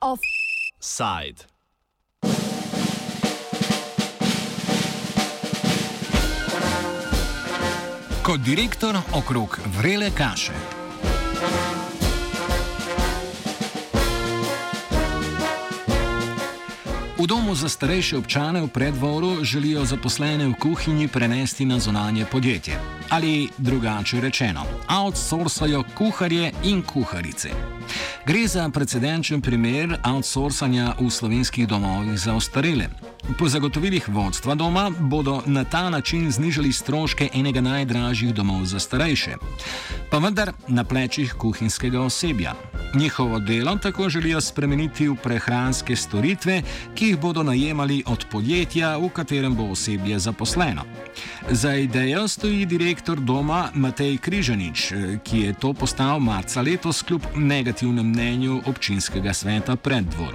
Offside. Kot direktor okrog vrele kaše. V domu za starejše občane v predvoru želijo zaposlene v kuhinji prenesti na zonanje podjetje. Ali drugače rečeno, outsourcajo kuharje in kuharice. Gre za precedenčen primer outsourcanja v slovenskih domovih za ostarele. Po zagotovilih vodstva doma bodo na ta način znižali stroške enega najdražjih domov za starejše. Pa vendar na plečih kuhinjskega osebja. Njihovo delo tako želijo spremeniti v prehranske storitve, ki jih bodo najemali od podjetja, v katerem bo osebje zaposleno. Za idejo stoji direktor doma Matej Križanič, ki je to postal marca letos kljub negativnem mnenju občinskega sveta preddvor.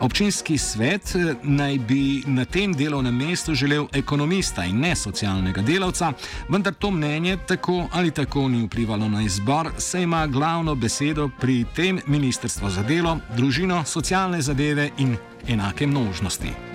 Občinski svet eh, naj bi na tem delovnem mestu želel ekonomista in ne socialnega delavca, vendar to mnenje tako ali tako ni vplivalo na izbor, saj ima glavno besedo pri tem Ministrstvo za delo, družino, socialne zadeve in enake možnosti.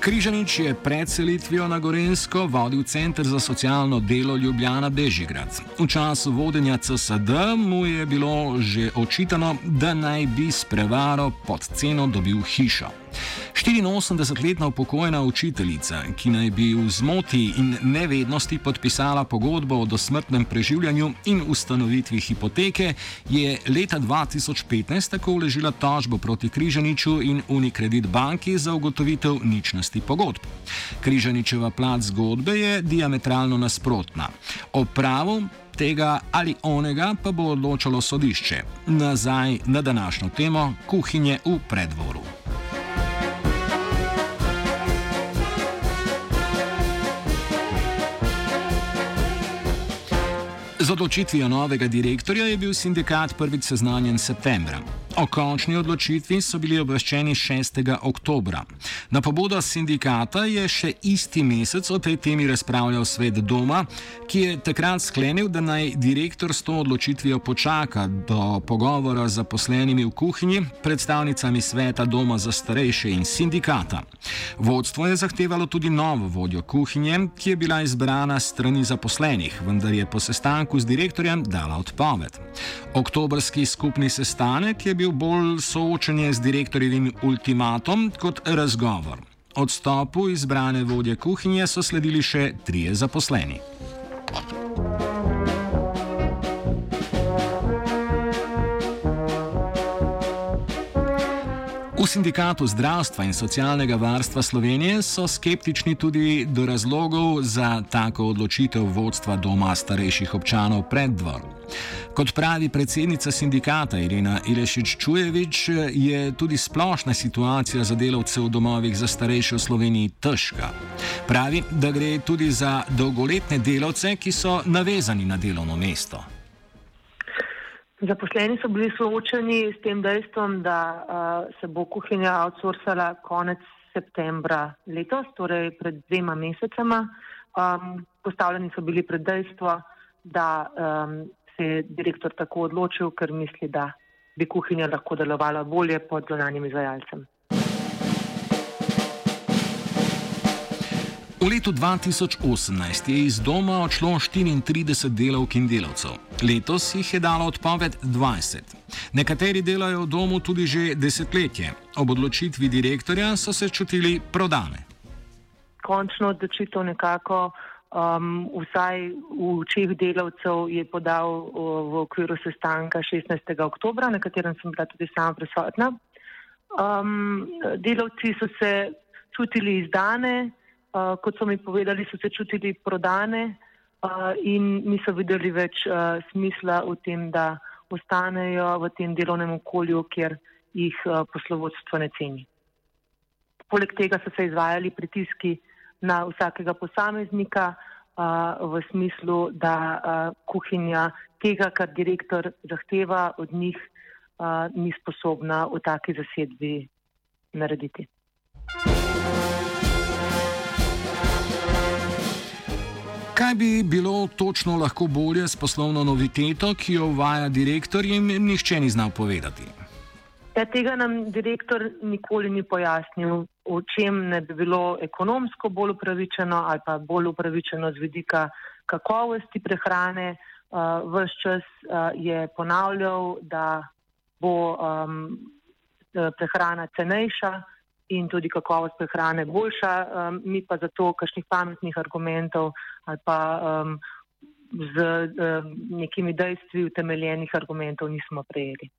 Križanič je pred selitvijo na Gorensko vodil Center za socialno delo Ljubljana Bežigrad. V času vodenja CSD mu je bilo že očitano, da naj bi s prevaro pod ceno dobil hišo. 84-letna upokojena učiteljica, ki naj bi v zmoti in nevednosti podpisala pogodbo o dosmrtnem preživljanju in ustanovitvi hipoteke, je leta 2015 tako uležila tožbo proti Križaniču in Unikredit banki za ugotovitev ničnosti pogodb. Križaničeva plat zgodbe je diametralno nasprotna. O pravu tega ali onega pa bo odločalo sodišče. Nazaj na današnjo temo kuhinje v predvoru. Z odločitvijo novega direktorja je bil sindikat prvič seznanjen septembra. O končni odločitvi so bili obveščeni 6. oktobra. Na pobudo sindikata je še isti mesec o tej temi razpravljal svet doma, ki je takrat sklenil, da naj direktor s to odločitvijo počaka do pogovora z zaposlenimi v kuhinji, predstavnicami sveta doma za starejše in sindikata. Vodstvo je zahtevalo tudi novo vodjo kuhinje, ki je bila izbrana strani zaposlenih, vendar je po sestanku z direktorjem dala odpoved. Oktobrski skupni sestanek je bil bolj soočenje z direktorjevim ultimatom kot razgovor. Odstopu izbrane vodje kuhinje so sledili še trije zaposleni. V sindikatu zdravstva in socialnega varstva Slovenije so skeptični tudi do razlogov za tako odločitev vodstva doma starejših občanov pred dvorom. Kot pravi predsednica sindikata Irina Ilešič-Čujevič, je tudi splošna situacija za delavce v domovih za starejše v Sloveniji težka. Pravi, da gre tudi za dolgoletne delavce, ki so navezani na delovno mesto. Zaposleni so bili soočeni s tem dejstvom, da uh, se bo kuhinja outsourcala konec septembra letos, torej pred dvema mesecema. Um, postavljeni so bili pred dejstvo, da um, se je direktor tako odločil, ker misli, da bi kuhinja lahko delovala bolje pod zunanjim izvajalcem. V letu 2018 je iz doma odšlo 34 delavk in delavcev. Letos jih je dalo odpoved 20. Nekateri delajo v domu tudi že desetletje. Ob odločitvi direktorja so se čutili prodane. Končno odločitev nekako, um, vsaj v očeh delavcev, je podal v okviru sestanka 16. oktober, na katerem sem bila tudi sama prisotna. Um, delavci so se čutili izdane. Uh, kot so mi povedali, so se čutili prodane uh, in niso videli več uh, smisla v tem, da ostanejo v tem delovnem okolju, kjer jih uh, poslovodstvo ne ceni. Poleg tega so se izvajali pritiski na vsakega posameznika uh, v smislu, da uh, kuhinja tega, kar direktor zahteva od njih, ni sposobna v taki zasedbi narediti. Kaj bi bilo točno lahko bolje s poslovno noviteto, ki jo uvaja direktor, jim nihče ni znal povedati? Ja, tega nam direktor nikoli ni pojasnil, v čem ne bi bilo ekonomsko bolj upravičeno ali pa bolj upravičeno z vidika kakovosti prehrane. Uh, Ves čas uh, je ponavljal, da bo um, prehrana cenejša in tudi kakovost prehrane boljša, um, mi pa zato kakšnih pametnih argumentov ali pa um, z um, nekimi dejstvi utemeljenih argumentov nismo prejeli.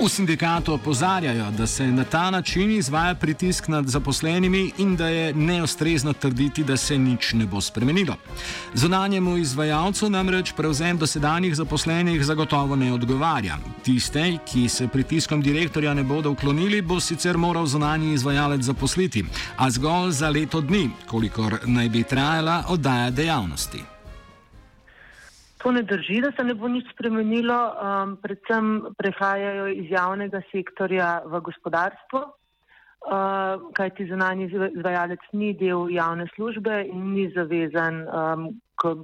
V sindikatu opozarjajo, da se na ta način izvaja pritisk nad zaposlenimi in da je neostrezno trditi, da se nič ne bo spremenilo. Zunanjemu izvajalcu namreč prevzem dosedanjih zaposlenih zagotovo ne odgovarja. Tiste, ki se pritiskom direktorja ne bodo uklonili, bo sicer moral zunanji izvajalec zaposliti, a zgolj za leto dni, kolikor naj bi trajala oddaja dejavnosti. To ne drži, da se ne bo nič spremenilo. Um, predvsem prehajajo iz javnega sektorja v gospodarstvo, uh, kajti zunanji izvajalec ni del javne službe in ni zavezan um, k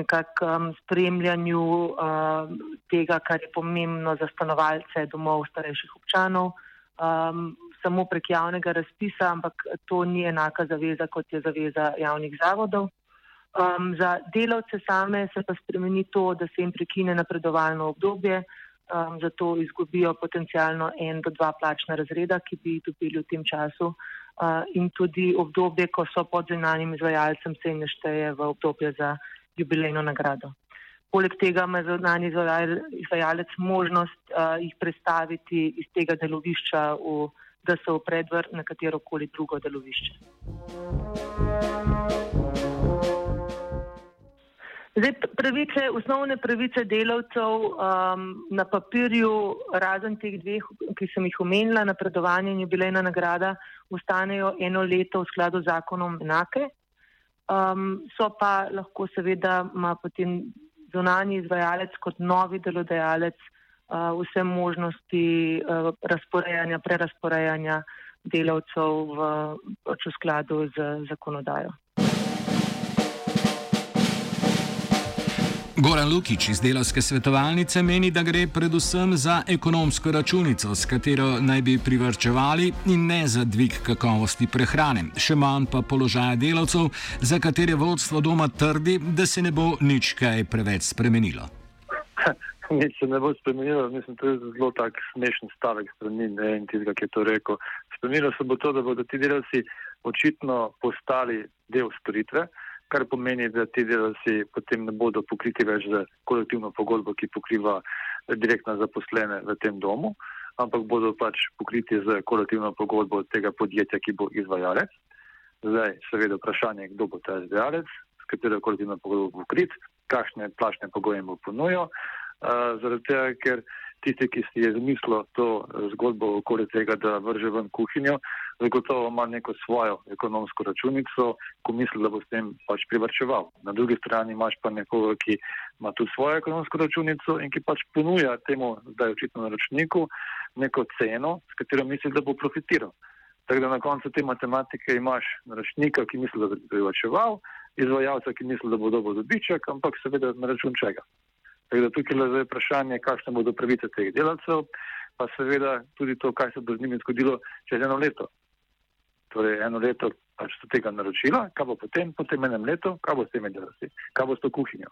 nekakšnem um, spremljanju um, tega, kar je pomembno za stanovalce domov starejših občanov. Um, samo prek javnega razpisa, ampak to ni enaka zaveza, kot je zaveza javnih zavodov. Um, za delavce same se pa spremeni to, da se jim prekine napredovalno obdobje, um, zato izgubijo potencialno en do dva plačna razreda, ki bi jih dobili v tem času. Uh, in tudi obdobje, ko so pod zunanjim izvajalcem, se jim nešteje v obdobje za jubilejno nagrado. Poleg tega ima zunanji izvajalec možnost uh, jih predstaviti iz tega delovišča, v, da so v predvr na katero koli drugo delovišče. Zdaj, pravice, osnovne pravice delavcev um, na papirju, razen teh dveh, ki sem jih omenila, napredovanje in jubilejna nagrada, ostanejo eno leto v skladu z zakonom enake. Um, so pa lahko seveda ima potem zunanji izvajalec kot novi delodajalec uh, vse možnosti uh, razporejanja, prerasporejanja delavcev v, v skladu z zakonodajo. Goran Lukič iz delovske svetovalnice meni, da gre predvsem za ekonomsko računico, s katero naj bi privrčevali in ne za dvig kakovosti prehrane, še manj pa položaja delavcev, za katere vodstvo doma trdi, da se ne bo nič kaj preveč spremenilo. Nič se ne bo spremenilo, mislim, to je zelo tak smešen stavek strani ne, in tistega, ki je to rekel. Spremenilo se bo to, da bodo ti delavci očitno postali del storitve kar pomeni, da ti delavci potem ne bodo pokriti več za kolektivno pogodbo, ki pokriva direktno zaposlene v tem domu, ampak bodo pač pokriti za kolektivno pogodbo tega podjetja, ki bo izvajalec. Zdaj, seveda, vprašanje, kdo bo ta izvajalec, s katero kolektivno pogodbo bo pokrit, kakšne plačne pogoje bo ponujal, uh, zaradi tega, ker tisti, ki si je zmislil to zgodbo okoli tega, da vrže ven kuhinjo, zagotovo ima neko svojo ekonomsko računico, ko misli, da bo s tem pač privrčeval. Na drugi strani imaš pa nekoga, ki ima tudi svojo ekonomsko računico in ki pač ponuja temu, da je očitno na računiku, neko ceno, s katero misli, da bo profitiral. Tako da na koncu te matematike imaš računika, ki misli, da bo privrčeval, izvajalca, ki misli, da bo dobil dobiček, ampak seveda na račun čega. Tako da tukaj je vprašanje, kakšne bodo pravice teh delavcev, pa seveda tudi to, kaj se bo z njimi zgodilo čez eno leto torej eno leto pač tega naročila, kaj bo potem, po tem enem letu, kaj bo s temi delavci, kaj bo s to kuhinjo.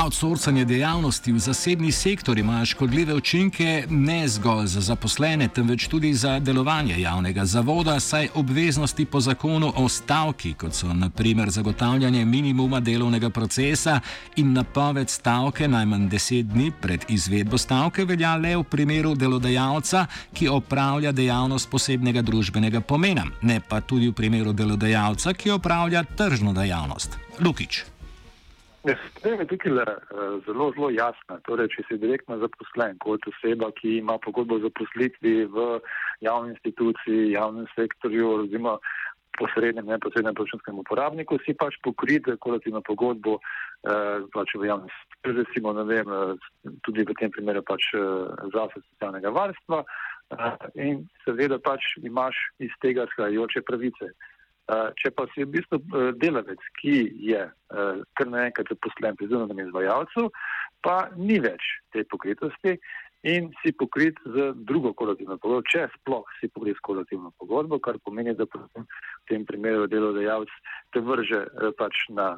Outsourcanje dejavnosti v zasebni sektor ima škodljive učinke ne zgolj za zaposlene, temveč tudi za delovanje javnega zavoda, saj obveznosti po zakonu o stavki, kot so naprimer zagotavljanje minimuma delovnega procesa in napoved stavke najmanj deset dni pred izvedbo stavke, velja le v primeru delodajalca, ki opravlja dejavnost posebnega družbenega pomena, ne pa tudi v primeru delodajalca, ki opravlja tržno dejavnost. Lukič. Sprememba je tukaj le, uh, zelo, zelo jasna. Torej, če si direktno zaposlen kot oseba, ki ima pogodbo o zaposlitvi v javni instituciji, javnem sektorju, oziroma posrednem, neposrednem proračunskem uporabniku, si pač pokrit kolektivno pogodbo, eh, pač v javnosti, recimo, ne vem, eh, tudi v tem primeru pač eh, zase socialnega varstva eh, in seveda pač imaš iz tega skrajajoče pravice. Uh, če pa si v bistvu uh, delavec, ki je uh, kar naenkrat zaposlen pri zunanjem izvajalcu, pa ni več te pokritosti in si pokrit z drugo kolektivno pogodbo, če sploh si pokrit s kolektivno pogodbo, kar pomeni, da v tem primeru delodajalec te vrže eh, pač na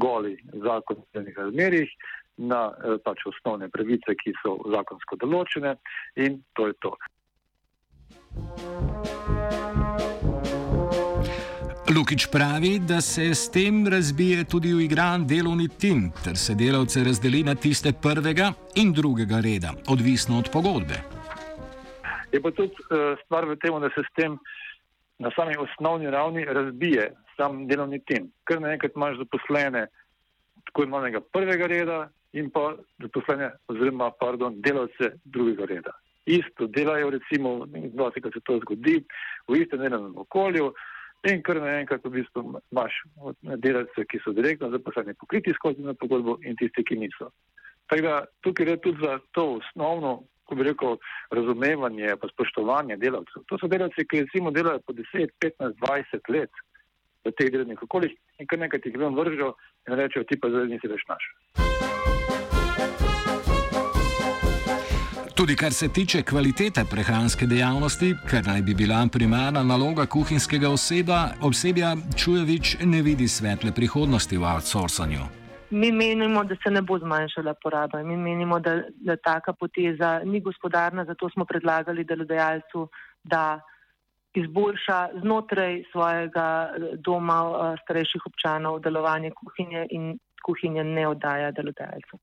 goli zakonskih razmerih, na uh, pač osnovne pravice, ki so zakonsko določene in to je to. Lukič pravi, da se s tem razbije tudi v igran delovni tim, ter se delavce razdeli na tiste prvega in drugega reda, odvisno od pogodbe. Je pa tudi uh, stvar v tem, da se s tem na sami osnovni ravni razbije sam delovni tim. Ker naenkrat imaš zaposlene tako imenovanega prvega reda in pa zaposlene oziroma pardon, delavce drugega reda. Isto delajo, recimo, da se to zgodi v istem delovnem okolju. In kar naenkrat v bistvu imaš delavce, ki so direktno zaposleni pokriti skozi na pogodbo in tisti, ki niso. Tako da tukaj gre tudi za to osnovno, ko bi rekel, razumevanje pa spoštovanje delavcev. To so delavci, ki recimo delajo po 10, 15, 20 let v teh delovnih okoljih in kar nekaj ti gre vržo in rečejo, ti pa zdaj nisi več naš. Tudi kar se tiče kvalitete prehranske dejavnosti, kar naj bi bila primarna naloga kuhinjskega oseba, osebja Čujevič ne vidi svetle prihodnosti v outsourcanju. Mi menimo, da se ne bo zmanjšala poraba. Mi menimo, da, da taka poteza ni gospodarna, zato smo predlagali delodajalcu, da izboljša znotraj svojega doma eh, starejših občanov delovanje kuhinje in kuhinje ne oddaja delodajalcu.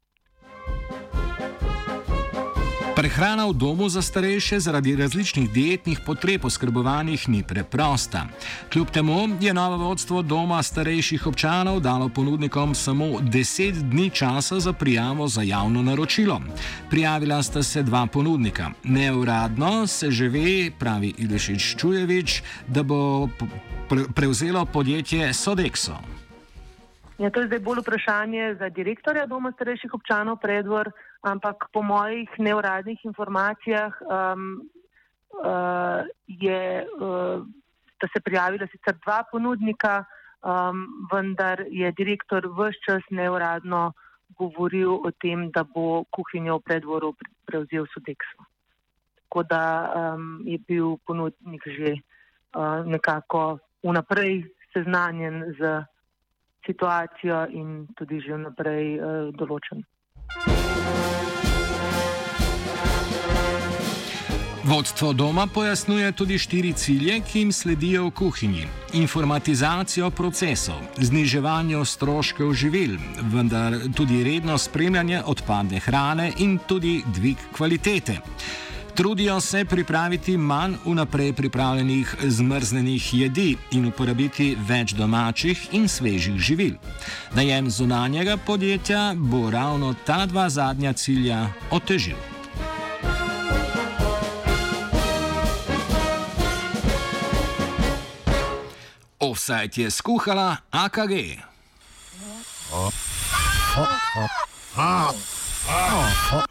Prehrana v domu za starejše zaradi različnih dietnih potreb oskrbovanih ni preprosta. Kljub temu je novo vodstvo doma starejših občanov dalo ponudnikom samo 10 dni časa za prijavo za javno naročilo. Prijavila sta se dva ponudnika. Neuradno se že ve, pravi Ilešič Čujevič, da bo prevzelo podjetje Sodexo. Ja, to je zdaj bolj vprašanje za direktorja doma starejših občanov predvor ampak po mojih neuradnih informacijah um, uh, je, uh, sta se prijavila sicer dva ponudnika, um, vendar je direktor vse čas neuradno govoril o tem, da bo kuhinjo v predvoru prevzel Sodexo. Tako da um, je bil ponudnik že uh, nekako vnaprej seznanjen z situacijo in tudi že vnaprej uh, določen. Vodstvo doma pojasnjuje tudi štiri cilje, ki jim sledijo v kuhinji: informatizacijo procesov, zniževanje stroškov živil, vendar tudi redno spremljanje odpadne hrane in tudi dvig kvalitete. Trudijo se pripraviti manj vnaprej pripravljenih zmrznenih jedi in uporabiti več domačih in svežih živil. Najem zunanjega podjetja bo ravno ta dva zadnja cilja otežil. Offside je skuhala AKG. Off. Off. Off. Off. Off. Off. Off.